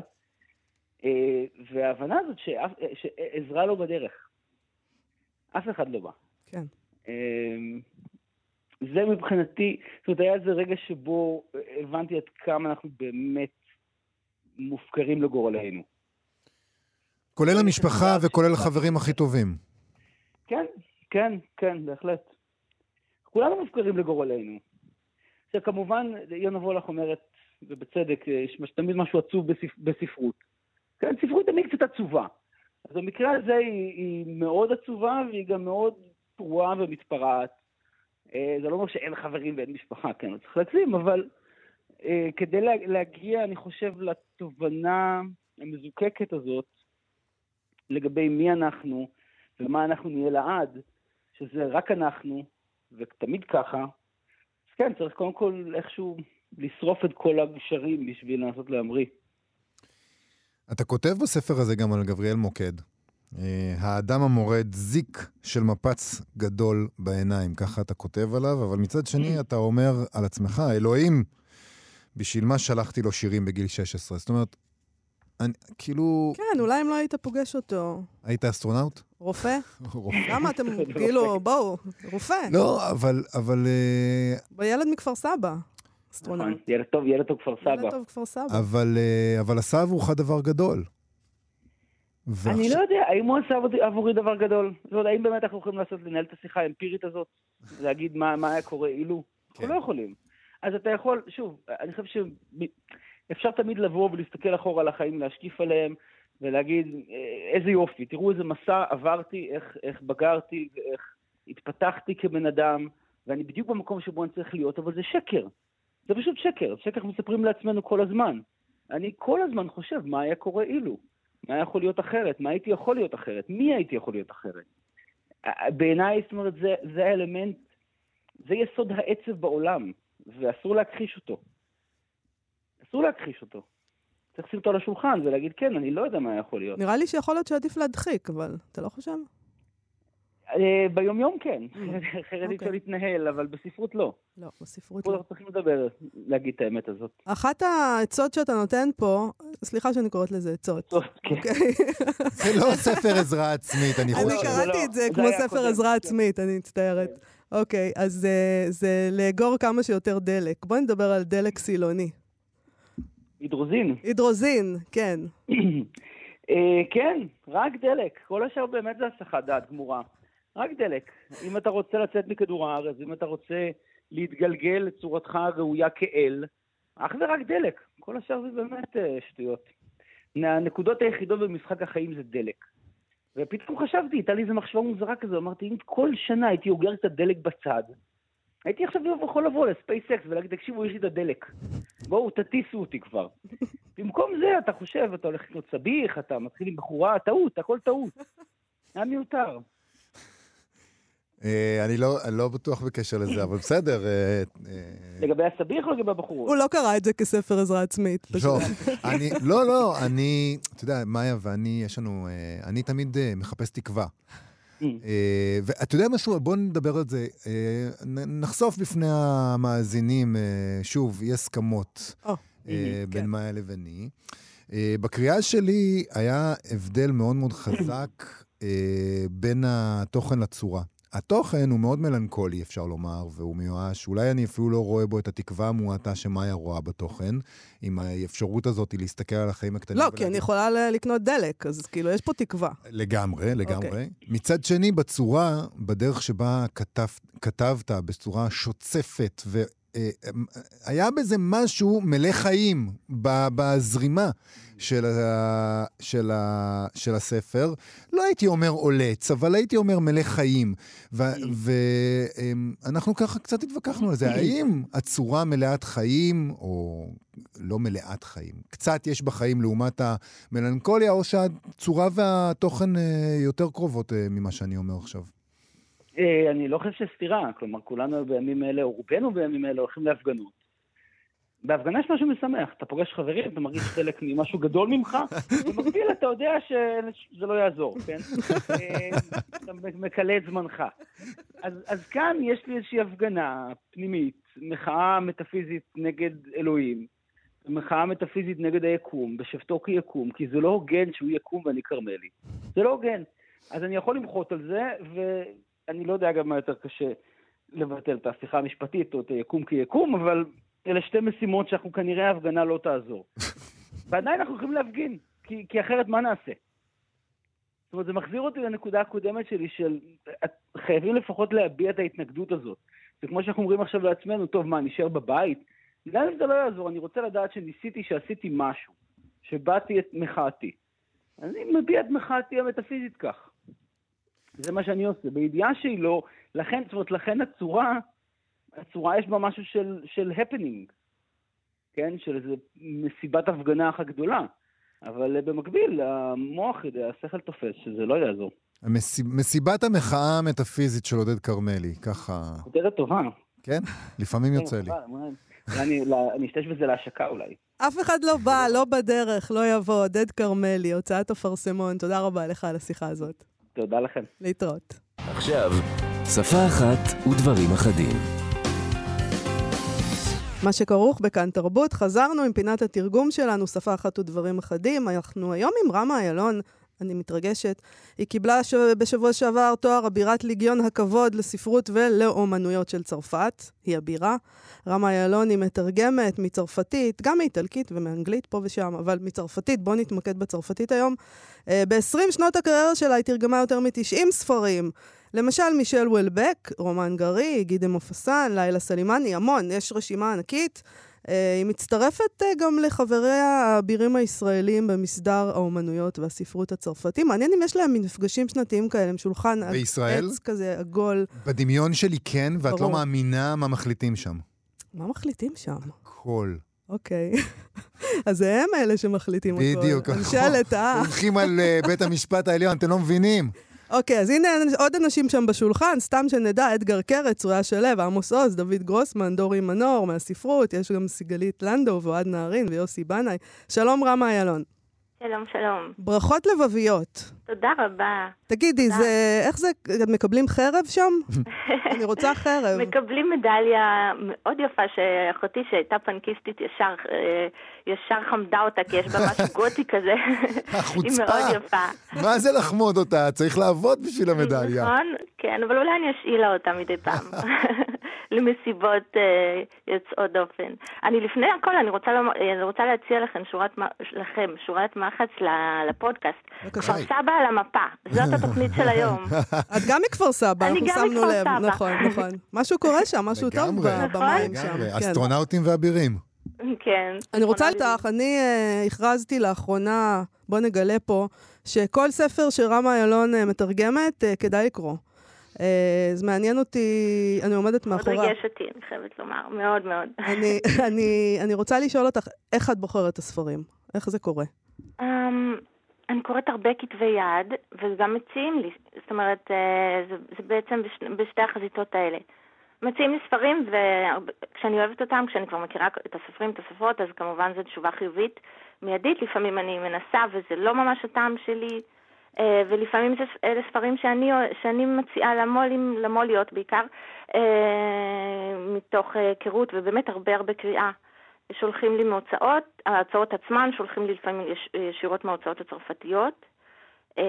וההבנה הזאת שעזרה לו בדרך. אף אחד לא בא. כן. זה מבחינתי, זאת אומרת, היה איזה רגע שבו הבנתי עד כמה אנחנו באמת מופקרים לגורלנו. כולל המשפחה וכולל החברים הכי טובים. כן, כן, כן, בהחלט. כולנו מופקרים לגורלנו. עכשיו, כמובן, יונה וולך אומרת, ובצדק, יש תמיד משהו עצוב בספ... בספרות. כן, ספרות תמיד קצת עצובה. אז במקרה הזה היא, היא מאוד עצובה, והיא גם מאוד פרועה ומתפרעת. אה, זה לא אומר שאין חברים ואין משפחה, כן, לא צריך להגזים, אבל אה, כדי להגיע, אני חושב, לתובנה המזוקקת הזאת לגבי מי אנחנו ומה אנחנו נהיה לעד, שזה רק אנחנו, ותמיד ככה, אז כן, צריך קודם כל איכשהו לשרוף את כל הגשרים בשביל לנסות להמריא. אתה כותב בספר הזה גם על גבריאל מוקד. אה, האדם המורד זיק של מפץ גדול בעיניים, ככה אתה כותב עליו, אבל מצד שני אתה אומר על עצמך, אלוהים, בשביל מה שלחתי לו שירים בגיל 16? זאת אומרת, אני, כאילו... כן, אולי אם לא היית פוגש אותו. היית אסטרונאוט? רופא? *laughs* רופא. למה אתם, *laughs* כאילו, בואו, רופא. לא, אבל, אבל, אה, ילד מכפר סבא, נכון, אסטרונאוט. ילד טוב, ילד טוב כפר ילד סבא. טוב כפר סבא. אבל, אה, אבל עשה עבורך דבר גדול. אני ועכשיו- לא יודע, האם הוא עשה עבורי- דבר גדול? זאת אומרת, האם באמת אנחנו יכולים לעשות, לנהל את השיחה האמפירית הזאת? להגיד מה מה היה קורה אילו? אנחנו כן. לא יכולים. אז אתה יכול, שוב, אני חושב שאפשר תמיד לבוא ולהסתכל אחורה על החיים, להשקיף עליהם, ולהגיד, "אה, איזה יופי, תראו איזה מסע עברתי, איך, איך בגרתי, איך התפתחתי כבן אדם, ואני בדיוק במקום שבו אני צריך להיות, אבל זה שקר. זה פשוט שקר, שקר אנחנו מספרים לעצמנו כל הזמן. אני כל הזמן חושב מה היה קורה אילו. מה יכול להיות אחרת? מה הייתי יכול להיות אחרת? מי הייתי יכול להיות אחרת? בעיניי, זאת אומרת, זה, זה האלמנט, זה יסוד העצב בעולם, ואסור להכחיש אותו. אסור להכחיש אותו. צריך לשים אותו על השולחן ולהגיד, כן, אני לא יודע מה יכול להיות. נראה לי שיכול להיות שעדיף להדחיק, אבל אתה לא חושב? אה, ביומיום כן, *laughs* אחרת אי אוקיי. אפשר להתנהל, אבל בספרות לא. לא, בספרות לא. אנחנו צריכים לדבר, להגיד את האמת הזאת. אחת העצות שאתה נותן פה, סליחה שאני קוראת לזה עצות. כן. *laughs* אוקיי? *laughs* זה לא ספר עזרה עצמית, אני אני חושב. זה קראתי לא, את זה כמו ספר עזרה כן. עצמית, אני מצטערת. אוקיי, אז אה, זה לאגור כמה שיותר דלק. בואי נדבר על דלק סילוני. הידרוזין. הידרוזין, כן. *clears throat* אה, כן, רק דלק. כל השאר באמת זה הסחת דעת גמורה. רק דלק. אם אתה רוצה לצאת מכדור הארץ, אם אתה רוצה להתגלגל לצורתך הראויה כאל, אך ורק דלק. כל השאר זה באמת אה, שטויות. הנקודות היחידות במשחק החיים זה דלק. ופתאום חשבתי, הייתה לי איזו מחשבה מוזרה כזו, אמרתי, אם כל שנה הייתי אוגר את הדלק בצד, הייתי עכשיו יכול לבוא לספייסקס ולהגיד, תקשיבו, יש לי את הדלק. בואו, תטיסו אותי כבר. *laughs* במקום זה, אתה חושב, אתה הולך לקנות סביח, אתה מתחיל עם בחורה, טעות, הכל טעות. היה מיותר. אה, אני לא- אני לא בטוח בקשר לזה, אבל בסדר. אה, אה, לגבי הסביח או לגבי הבחורות? הוא לא קרא את זה כספר עזרה עצמית. לא, אני, לא, לא, אני, אתה יודע, מאיה ואני, יש לנו, אני תמיד מחפש תקווה. אה, ואתה יודע משהו, בוא נדבר על זה, נחשוף בפני המאזינים, שוב, אי הסכמות או, אה, כן. בין מאיה לביני. אה, בקריאה שלי היה הבדל מאוד מאוד חזק בין התוכן לצורה. התוכן הוא מאוד מלנכולי, אפשר לומר, והוא מיואש. אולי אני אפילו לא רואה בו את התקווה המועטה שמאיה רואה בתוכן, עם האפשרות הזאת להסתכל על החיים הקטנים. לא, ולהגיד- כי אני יכולה לקנות דלק, אז כאילו, יש פה תקווה. לגמרי, לגמרי. אוקיי. מצד שני, בצורה, בדרך שבה כתב, כתבת, בצורה שוצפת, והיה בזה משהו מלא חיים בזרימה של, ה, של, ה, של הספר. לא הייתי אומר עולץ, אבל הייתי אומר מלא חיים. ואנחנו ככה קצת התווכחנו על זה. האם הצורה מלאת חיים, או לא מלאת חיים, קצת יש בחיים לעומת המלנכוליה, או שהצורה והתוכן אה, יותר קרובות אה, ממה שאני אומר עכשיו? אה, אני לא חושב שיש סתירה, כלומר, כולנו בימים אלה, או רובנו בימים אלה, הולכים להפגנות. בהפגנה יש משהו משמח, אתה פוגש חברים, אתה מרגיש חלק ממשהו גדול ממך, *laughs* במקביל אתה יודע שזה לא יעזור, כן? אה, אתה מקלה את זמנך. אז, אז כאן יש לי איזושהי הפגנה פנימית, מחאה מטאפיזית נגד אלוהים, מחאה מטאפיזית נגד היקום, בשבתו כיקום, כי זה לא הוגן שהוא יקום ואני כרמלי. זה לא הוגן. אז אני יכול למחות על זה, ואני לא יודע גם מה יותר קשה לבטל את ההפיכה המשפטית או את היקום כיקום, אבל אלה שתי משימות שאנחנו כנראה ההפגנה לא תעזור. *laughs* ועדיין אנחנו יכולים להפגין, כי, כי אחרת מה נעשה? זאת אומרת, זה מחזיר אותי לנקודה הקודמת שלי של חייבים לפחות להביע את ההתנגדות הזאת. זה כמו שאנחנו אומרים עכשיו לעצמנו, טוב, מה, נשאר בבית? גם אם זה לא יעזור, אני רוצה לדעת שניסיתי, שעשיתי משהו, שבאתי את מחאתי. אני מביע את מחאתי המטאפיזית כך. זה מה שאני עושה, בידיעה שהיא לא, לכן, זאת אומרת, לכן הצורה, הצורה יש בה משהו של, של הפנינג, כן? של איזה מסיבת הפגנה אחת גדולה. אבל אה, במקביל, המוח יודע, השכל תופס שזה לא יעזור. המסיב, מסיבת המחאה המטאפיזית של עודד כרמלי, ככה... כותרת טובה. כן? לפעמים כן, יוצא לי. לא- אני אשתמש בזה להשקה אולי. אף אחד לא בא, לא בדרך, לא יבוא. עודד כרמלי, הוצאת אפרסמון, תודה רבה לך על השיחה הזאת. תודה לכם. להתראות. עכשיו, שפה אחת ודברים אחדים. מה שכרוך בכאן תרבות, חזרנו עם פינת התרגום שלנו, שפה אחת ודברים אחדים. אנחנו היום עם רמה איילון, אני מתרגשת. היא קיבלה ש... בשבוע שעבר תואר אבירת ליגיון הכבוד לספרות ולאומנויות של צרפת, היא הבירה. רמה איילון היא מתרגמת מצרפתית, גם מאיטלקית ומאנגלית פה ושם, אבל מצרפתית, בואו נתמקד בצרפתית היום. אה, ב-20 שנות הקריירה שלה היא תרגמה יותר מ-90 ספרים. למשל, מישל וולבק, רומן גרי, גידה מופסן, לילה סלימני, המון, יש רשימה ענקית. אה, היא מצטרפת אה, גם לחבריה האבירים הישראלים במסדר האומנויות והספרות הצרפתי. מעניין אם יש להם מפגשים שנתיים כאלה, עם שולחן בישראל? עץ כזה עגול. בדמיון שלי כן, ואת לא ברור. מאמינה מה מחליטים שם. מה מחליטים שם? הכל. אוקיי. *laughs* אז הם אלה שמחליטים הכל. בדיוק. ממשלת, אה? הולכים על אה, בית המשפט העליון, אתם לא מבינים. אוקיי, אז הנה עוד אנשים שם בשולחן, סתם שנדע, אדגר קרץ, רויה שלו, עמוס עוז, דוד גרוסמן, דורי מנור מהספרות, יש גם סיגלית לנדו ואוהד נהרין ויוסי בנאי. שלום רמה איילון. שלום, שלום. ברכות לבביות. תודה רבה. תגידי, תודה. זה, איך זה, מקבלים חרב שם? *laughs* אני רוצה חרב. מקבלים מדליה מאוד יפה שאחותי שהייתה פנקיסטית ישר, אה, ישר חמדה אותה כי יש בה משהו *laughs* גותי כזה. היא החוצפה. מאוד יפה. מה זה לחמוד אותה? צריך לעבוד בשביל המדליה. נכון? כן, אבל אולי אני אשאילה אותה מדי פעם. *laughs* *laughs* למסיבות אה, יוצאות דופן. אני לפני הכל, אני רוצה, לומר, אה, אני רוצה להציע לכם שורת, מ- לכם שורת מחץ לפודקאסט. בבקשה. כפר סבא על המפה, זאת התוכנית של היום. את גם מכפר סבא, אני אנחנו גם שמנו מכפר לב. סבא. נכון, נכון. משהו קורה שם, משהו טוב? במים שם. לגמרי, כן. אסטרונאוטים ואבירים. כן. אני רוצה איתך, אני אה, הכרזתי לאחרונה, בוא נגלה פה, שכל ספר שרמה איילון אה, מתרגמת, אה, כדאי לקרוא. זה מעניין אותי, אני עומדת מאוד מאחוריה. ריגש אותי, אני חייבת לומר, מאוד מאוד. אני, *laughs* אני, אני רוצה לשאול אותך, איך את בוחרת את הספרים? איך זה קורה? אמ, אני קוראת הרבה כתבי יד, וגם מציעים לי, זאת אומרת, זה, זה בעצם בש, בשתי החזיתות האלה. מציעים לי ספרים, וכשאני אוהבת אותם, כשאני כבר מכירה את הסופרים, את הסופרות, אז כמובן זו תשובה חיובית מיידית. לפעמים אני מנסה וזה לא ממש הטעם שלי, אה, ולפעמים זה, אלה ספרים שאני, שאני מציעה למו"לים, למו"ליות בעיקר, אה, מתוך אה, היכרות, ובאמת הרבה הרבה קריאה. שולחים לי מהוצאות, ההוצאות עצמן שולחים לי לפעמים יש, ישירות מההוצאות הצרפתיות. אמ,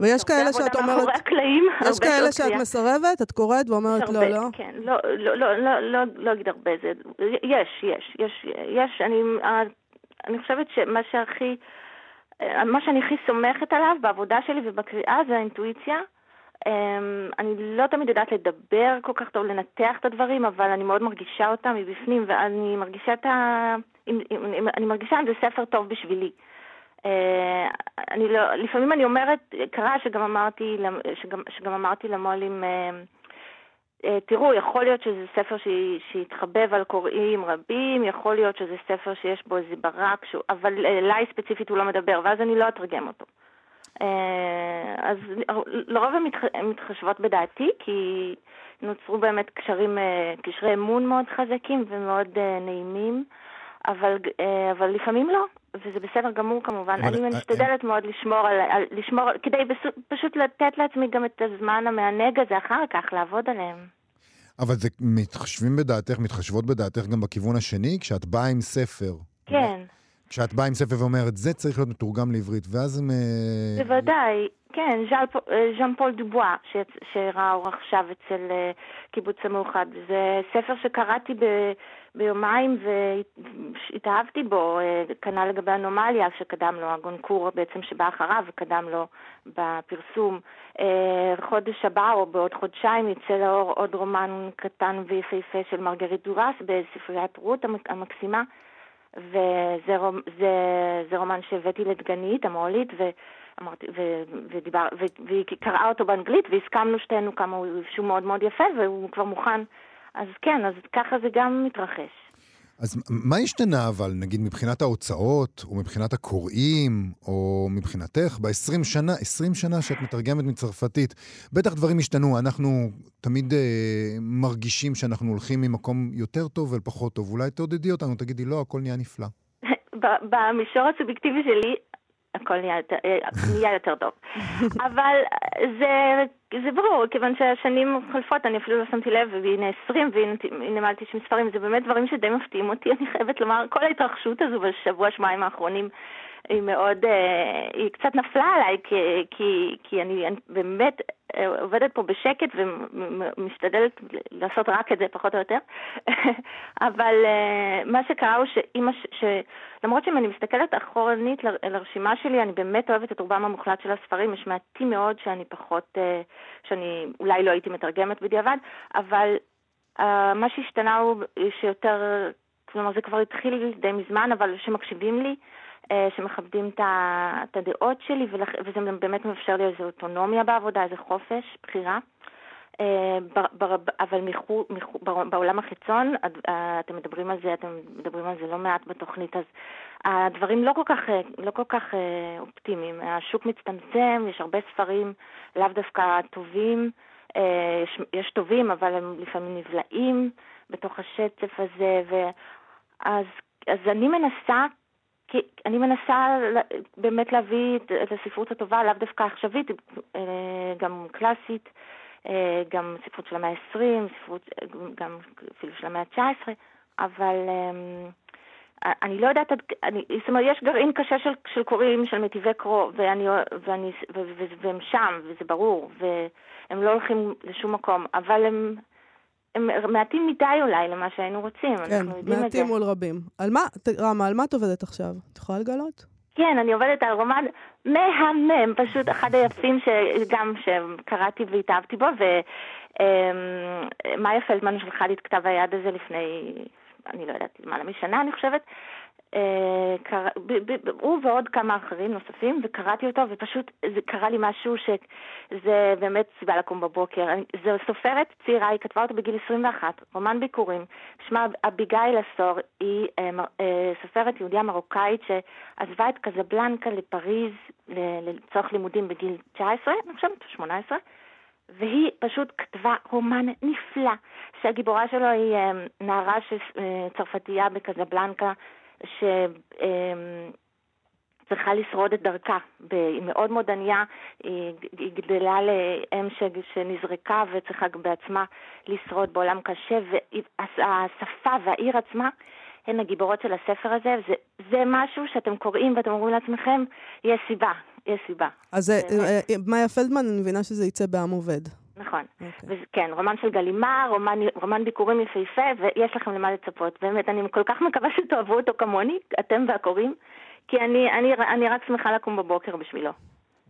ויש כאלה שאת מאחורי אומרת, הקלעים, יש כאלה שעות שאת. מסרבת, את קוראת ואומרת לא, לא? כן, לא, לא, לא, לא, לא, לא, לא אגיד הרבה, זה, יש, יש, יש, יש, אני, אה, אני חושבת שמה שהכי, מה שאני הכי סומכת עליו בעבודה שלי ובקריאה זה האינטואיציה. אמ, אני לא תמיד יודעת לדבר כל כך טוב, לנתח את הדברים, אבל אני מאוד מרגישה אותם מבפנים, ואני מרגישה את ה... אני מרגישה אם זה ספר טוב בשבילי. אה, אני לא, לפעמים אני אומרת, קרה שגם אמרתי, שגם, שגם אמרתי למו"לים, אה, אה, תראו, יכול להיות שזה ספר שהתחבב על קוראים רבים, יכול להיות שזה ספר שיש בו איזה ברק, שהוא, אבל אליי ספציפית הוא לא מדבר, ואז אני לא אתרגם אותו. אז לרוב הן מתח- מתחשבות בדעתי, כי נוצרו באמת קשרים, קשרי אמון מאוד חזקים ומאוד נעימים, אבל, אבל לפעמים לא, וזה בסדר גמור כמובן. אבל, אני אה, משתדלת מאוד לשמור על, על לשמור, כדי פס- פשוט לתת לעצמי גם את הזמן המענג הזה אחר כך, לעבוד עליהם. אבל זה מתחשבים בדעתך, מתחשבות בדעתך גם בכיוון השני, כשאת באה עם ספר. כן. כשאת באה עם ספר ואומרת, זה צריך להיות מתורגם לעברית, ואז הם... אה, בוודאי, כן, אה, ז'אן פול דובואה, שראה אור עכשיו אצל אה, קיבוץ המאוחד. זה ספר שקראתי ב- ביומיים והתאהבתי בו, כנ"ל לגבי אנומליה שקדם לו, הגונקור בעצם שבא אחריו וקדם לו בפרסום. חודש הבא או בעוד חודשיים יצא לאור עוד רומן קטן ויפהפה של מרגרית דורס בספריית רות המק- המקסימה. וזה רומ, זה, זה רומן שהבאתי לדגנית, המו"לית, ואמרתי, ו, ודיבר, ו, והיא קראה אותו באנגלית, והסכמנו שתינו כמה הוא שהוא מאוד מאוד יפה, והוא כבר מוכן. אז כן, אז ככה זה גם מתרחש. אז מה השתנה אבל, נגיד מבחינת ההוצאות, או מבחינת הקוראים, או מבחינתך, ב-20 שנה, 20 שנה שאת מתרגמת מצרפתית, בטח דברים השתנו. אנחנו תמיד אה, מרגישים שאנחנו הולכים ממקום יותר טוב אל פחות טוב. אולי תעודדי אותנו, תגידי, לא, הכל נהיה נפלא. *laughs* במישור הסובייקטיבי שלי, הכל נהיה יותר, אה, נהיה יותר טוב. *laughs* אבל זה, זה ברור, כיוון שהשנים חולפות, אני אפילו לא שמתי לב, והנה 20, והנה מעל 90 ספרים, זה באמת דברים שדי מפתיעים אותי, אני חייבת לומר, כל ההתרחשות הזו בשבוע, שבועיים האחרונים, היא מאוד, אה, היא קצת נפלה עליי, כי, כי, כי אני, אני באמת אה, עובדת פה בשקט ומשתדלת לעשות רק את זה, פחות או יותר. *laughs* אבל אה, מה שקרה הוא שאימא. למרות שאם אני מסתכלת אחורנית לרשימה שלי, אני באמת אוהבת את רובם המוחלט של הספרים, יש מעטים מאוד שאני פחות, שאני אולי לא הייתי מתרגמת בדיעבד, אבל מה שהשתנה הוא שיותר, כלומר זה כבר התחיל די מזמן, אבל שמקשיבים לי, שמכבדים את הדעות שלי, וזה באמת מאפשר לי איזו אוטונומיה בעבודה, איזה חופש, בחירה. אה, אבל מחו, מחו, בעולם החיצון, אה, אתם מדברים על זה, אתם מדברים על זה לא מעט בתוכנית, אז הדברים לא כל כך, לא כל כך אופטימיים. השוק מצטמצם, יש הרבה ספרים לאו דווקא טובים, יש, יש טובים, אבל הם לפעמים נבלעים בתוך השצף הזה, ואז אז אני מנסה כי אני מנסה באמת להביא את הספרות הטובה, לאו דווקא עכשווית, אה, גם קלאסית, אה, גם ספרות של המאה ה-20, ספרות גם אפילו של המאה ה-19, אבל אני לא יודעת, אני, זאת אומרת, יש גרעין קשה של, של קוראים, של מטיבי קרוא, ואני, ואני, ו, ו, והם שם, וזה ברור, והם לא הולכים לשום מקום, אבל הם... הם מעטים מדי אולי למה שהיינו רוצים, כן, אנחנו יודעים את זה. כן, מעטים מול רבים. על מה, רמה, על מה את עובדת עכשיו? את יכולה לגלות? כן, אני עובדת על רומן מהמם, פשוט אחד היפים שגם שקראתי והתאהבתי בו, ומאיה פלדמן שלחה לי את כתב היד הזה לפני, אני לא יודעת, למעלה משנה אני חושבת, אה, הוא ועוד כמה אחרים נוספים, וקראתי אותו, ופשוט זה קרה לי משהו שזה באמת סיבה לקום בבוקר. זו סופרת צעירה, היא כתבה אותו בגיל 21, רומן ביקורים, שמה אביגיל עשור, היא אה, אה, סופרת יהודיה מרוקאית שעזבה את קזבלנקה לפריז לצורך לימודים בגיל 19, אני חושבת 18, והיא פשוט כתבה רומן נפלא, שהגיבורה שלו היא נערה צרפתייה בקזבלנקה, שצריכה לשרוד את דרכה. היא מאוד מאוד ענייה, היא, גדלה לאם שנזרקה וצריכה בעצמה לשרוד בעולם קשה, והשפה והעיר עצמה הן הגיבורות של הספר הזה, וזה זה משהו שאתם קוראים ואתם אומרים לעצמכם, יש סיבה, יש סיבה. אז אה, אה, מאיה פלדמן, אני מבינה שזה יצא בעם עובד. נכון. Okay. אוקיי. כן, רומן של גלימה, רומן, רומן ביקורים יפהפה, ויש לכם למה לצפות. באמת, אני כל כך מקווה שתאהבו אותו כמוני, אתם והקוראים, כי אני, אני, אני רק שמחה לקום בבוקר בשבילו.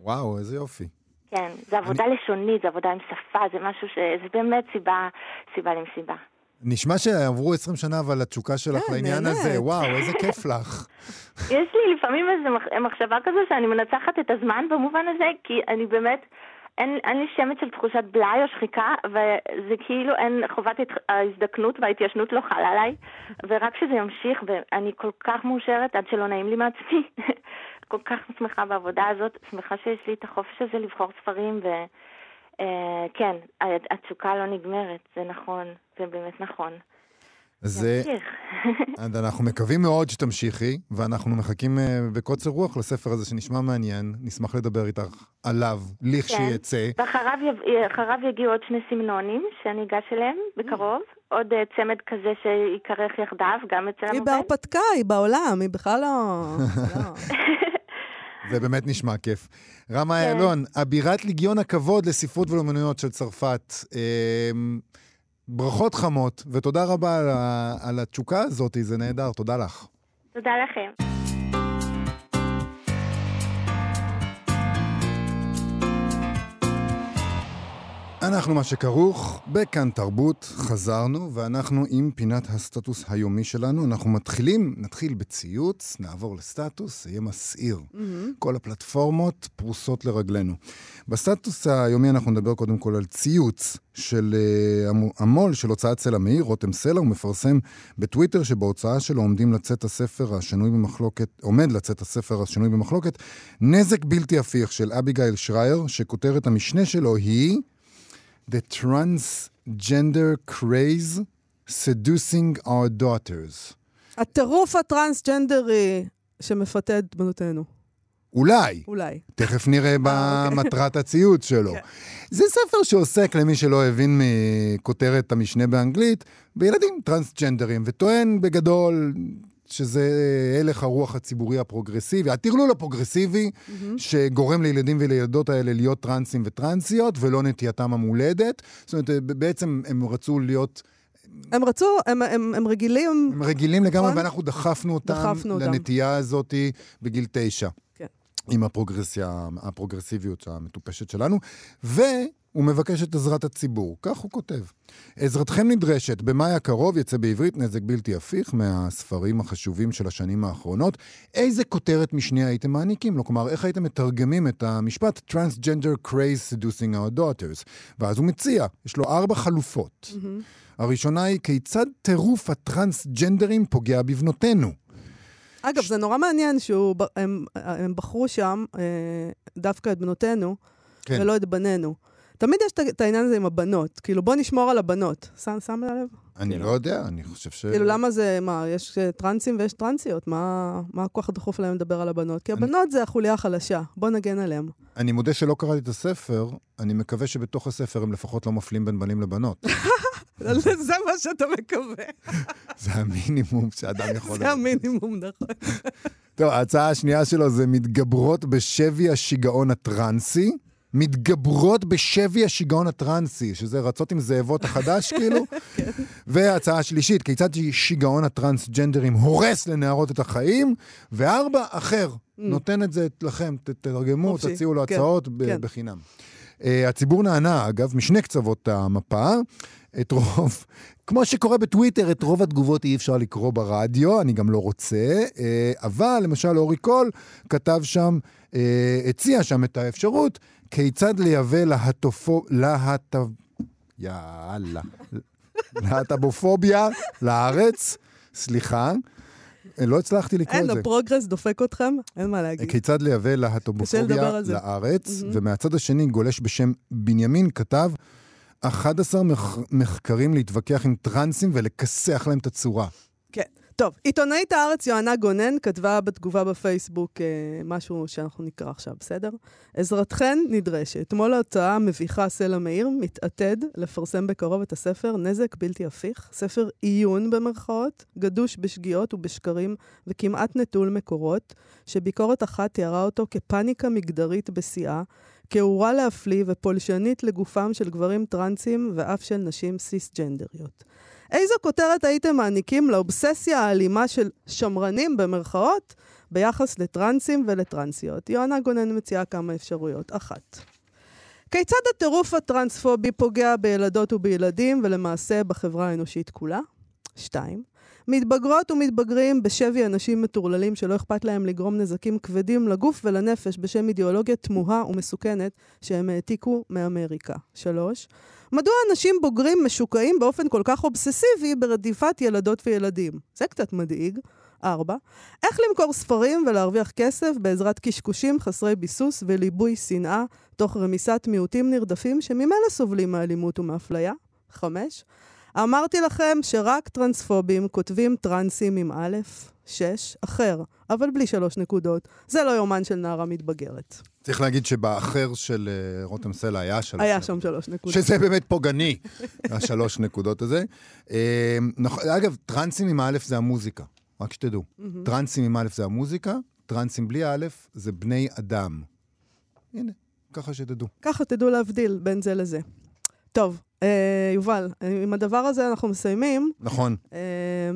וואו, איזה יופי. כן, זו עבודה אני... לשונית, זו עבודה עם שפה, זה משהו ש... זה באמת סיבה, סיבה למסיבה. נשמע שעברו 20 שנה, אבל התשוקה שלך כן, לעניין באמת. הזה, וואו, איזה כיף לך. *laughs* יש לי לפעמים איזו מחשבה כזו שאני מנצחת את הזמן במובן הזה, כי אני באמת... אין, אין לי שמץ של תחושת בלאי או שחיקה, וזה כאילו אין חובת ההזדקנות וההתיישנות לא חלה עליי, ורק שזה ימשיך, ואני כל כך מאושרת עד שלא נעים לי מעצמי. *laughs* כל כך שמחה בעבודה הזאת, שמחה שיש לי את החופש הזה לבחור ספרים, וכן, אה, התשוקה לא נגמרת, זה נכון, זה באמת נכון. *laughs* אז אנחנו מקווים מאוד שתמשיכי, ואנחנו מחכים אה, בקוצר רוח לספר הזה שנשמע מעניין. נשמח לדבר איתך עליו, לכשיצא. כן, ואחריו יגיעו עוד שני סמנונים שאני אגש אליהם בקרוב. עוד אה, צמד כזה שייכרך יחדיו, גם אצל המוקד. היא בהרפתקה, היא בעולם, היא בכלל לא... לא. *laughs* זה באמת נשמע כיף. רמה כן. אילון, אבירת ליגיון הכבוד לספרות ולאומנויות של צרפת. ברכות חמות, ותודה רבה על, על התשוקה הזאת, זה נהדר, תודה לך. תודה לכם. אנחנו מה שכרוך, בכאן תרבות, חזרנו, ואנחנו עם פינת הסטטוס היומי שלנו. אנחנו מתחילים, נתחיל בציוץ, נעבור לסטטוס, זה יהיה מסעיר. Mm-hmm. כל הפלטפורמות פרוסות לרגלינו. בסטטוס היומי אנחנו נדבר קודם כל על ציוץ של uh, המו"ל של הוצאת סלע מאיר, רותם סלע, הוא מפרסם בטוויטר שבהוצאה שלו עומדים לצאת הספר השנוי במחלוקת, עומד לצאת הספר השנוי במחלוקת, נזק בלתי הפיך של אביגיל שרייר, שכותרת המשנה שלו היא... The Transgender Craze Seducing Our Daughters. הטירוף הטרנסג'נדרי שמפתה את בנותינו. אולי. אולי. תכף נראה במטרת הציוץ שלו. כן. זה ספר שעוסק, למי שלא הבין מכותרת המשנה באנגלית, בילדים טרנסג'נדרים, וטוען בגדול שזה הלך הרוח הציבורי הפרוגרסיבי, הטרלול הפרוגרסיבי, mm-hmm. שגורם לילדים ולילדות האלה להיות טרנסים וטרנסיות, ולא נטייתם המולדת. זאת אומרת, בעצם הם רצו להיות... הם רצו, הם, הם, הם רגילים. הם רגילים לגמרי, נכון? ואנחנו דחפנו אותם דחפנו לנטייה אותם. הזאת בגיל תשע. כן. עם הפרוגרסיה, הפרוגרסיביות המטופשת שלנו. ו... הוא מבקש את עזרת הציבור. כך הוא כותב. עזרתכם נדרשת. במאי הקרוב יצא בעברית נזק בלתי הפיך מהספרים החשובים של השנים האחרונות. איזה כותרת משנה הייתם מעניקים לו? כלומר, איך הייתם מתרגמים את המשפט Transgender Craze Seducing Our Daughters? ואז הוא מציע, יש לו ארבע חלופות. Mm-hmm. הראשונה היא, כיצד טירוף הטרנסג'נדרים פוגע בבנותינו? אגב, ש... זה נורא מעניין שהם בחרו שם אה, דווקא את בנותינו, כן. ולא את בנינו. תמיד יש את העניין הזה עם הבנות. כאילו, בוא נשמור על הבנות. שם, שם לב? אני כאילו. לא יודע, אני חושב ש... כאילו, למה זה, מה, יש טרנסים ויש טרנסיות, מה, מה הכוח הדחוף להם לדבר על הבנות? כי הבנות אני... זה החוליה החלשה, בוא נגן עליהם. אני מודה שלא קראתי את הספר, אני מקווה שבתוך הספר הם לפחות לא מפלים בין בנים לבנות. *laughs* זה מה שאתה מקווה. *laughs* זה המינימום שאדם יכול... זה המינימום, נכון. טוב, ההצעה השנייה שלו זה מתגברות בשבי השיגעון הטרנסי. מתגברות בשבי השיגעון הטרנסי, שזה רצות עם זאבות החדש, *laughs* כאילו. כן. והצעה שלישית, כיצד שיגעון הטרנסג'נדרים הורס לנערות את החיים. וארבע, אחר. Mm. נותן את זה לכם, תתרגמו, תציעו לו כן, הצעות כן. בחינם. Uh, הציבור נענה, אגב, משני קצוות המפה. את רוב, *laughs* כמו שקורה בטוויטר, את רוב התגובות אי אפשר לקרוא ברדיו, אני גם לא רוצה, uh, אבל למשל אורי קול כתב שם, uh, הציע שם את האפשרות כיצד לייבא להטופו... להט... יאללה. להטבופוביה לארץ? סליחה. לא הצלחתי לקרוא את זה. אין, הפרוגרס דופק אתכם, אין מה להגיד. כיצד לייבא להטובופוביה לארץ, mm-hmm. ומהצד השני גולש בשם בנימין כתב 11 מחקרים להתווכח עם טרנסים ולכסח להם את הצורה. כן. טוב, עיתונאית הארץ יוהנה גונן כתבה בתגובה בפייסבוק אה, משהו שאנחנו נקרא עכשיו, בסדר? עזרתכן נדרשת. אתמול ההוצאה המביכה סלע מאיר מתעתד לפרסם בקרוב את הספר נזק בלתי הפיך, ספר עיון במרכאות, גדוש בשגיאות ובשקרים וכמעט נטול מקורות, שביקורת אחת תיארה אותו כפאניקה מגדרית בשיאה, כאורה להפליא ופולשנית לגופם של גברים טרנסים ואף של נשים סיסג'נדריות. איזו כותרת הייתם מעניקים לאובססיה האלימה של שמרנים במרכאות ביחס לטרנסים ולטרנסיות? יוהנה גונן מציעה כמה אפשרויות. אחת. כיצד הטירוף הטרנספובי פוגע בילדות ובילדים ולמעשה בחברה האנושית כולה? שתיים. מתבגרות ומתבגרים בשבי אנשים מטורללים שלא אכפת להם לגרום נזקים כבדים לגוף ולנפש בשם אידיאולוגיה תמוהה ומסוכנת שהם העתיקו מאמריקה. שלוש. מדוע אנשים בוגרים משוקעים באופן כל כך אובססיבי ברדיפת ילדות וילדים? זה קצת מדאיג. 4. איך למכור ספרים ולהרוויח כסף בעזרת קשקושים חסרי ביסוס וליבוי שנאה, תוך רמיסת מיעוטים נרדפים שממילא סובלים מאלימות ומאפליה? 5. אמרתי לכם שרק טרנספובים כותבים טרנסים עם א', 6, אחר, אבל בלי שלוש נקודות. זה לא יומן של נערה מתבגרת. צריך להגיד שבאחר של uh, רותם סלע היה שלוש היה שם שלוש נקודות. שזה באמת פוגעני, *laughs* השלוש נקודות הזה. Uh, נכ... אגב, טרנסים עם א' זה המוזיקה, רק שתדעו. Mm-hmm. טרנסים עם א' זה המוזיקה, טרנסים בלי א' זה בני אדם. הנה, ככה שתדעו. ככה תדעו להבדיל בין זה לזה. טוב, אה, יובל, עם הדבר הזה אנחנו מסיימים. נכון. אה,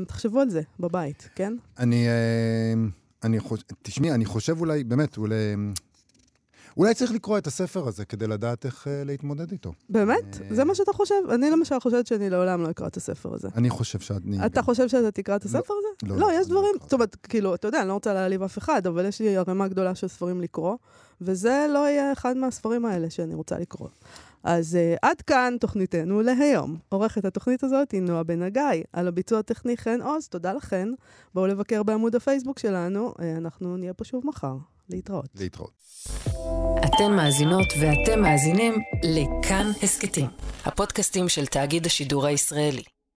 תחשבו על זה בבית, כן? אני, אה, אני חושב, תשמעי, אני חושב אולי, באמת, אולי... אולי צריך לקרוא את הספר הזה כדי לדעת איך uh, להתמודד איתו. באמת? אה, זה מה שאתה חושב? אני למשל חושבת שאני לעולם לא אקרא את הספר הזה. אני חושב שאני... אתה חושב שאתה תקרא את הספר הזה? לא, לא, לא, יש אני לא דברים. זאת אומרת, כאילו, אתה יודע, אני לא רוצה להעליב אף אחד, אבל יש לי ערימה גדולה של ספרים לקרוא, וזה לא יהיה אחד מהספרים האלה שאני רוצה לקרוא. אז uh, עד כאן תוכניתנו להיום. עורכת התוכנית הזאת היא נועה בן הגיא. על הביצוע הטכני חן עוז, תודה לכן. בואו לבקר בעמוד הפייסבוק שלנו, uh, אנחנו נהיה פה שוב מחר. להתראות. להתראות. אתן מאזינות ואתם מאזינים לכאן הסכתים, הפודקאסטים של תאגיד השידור הישראלי.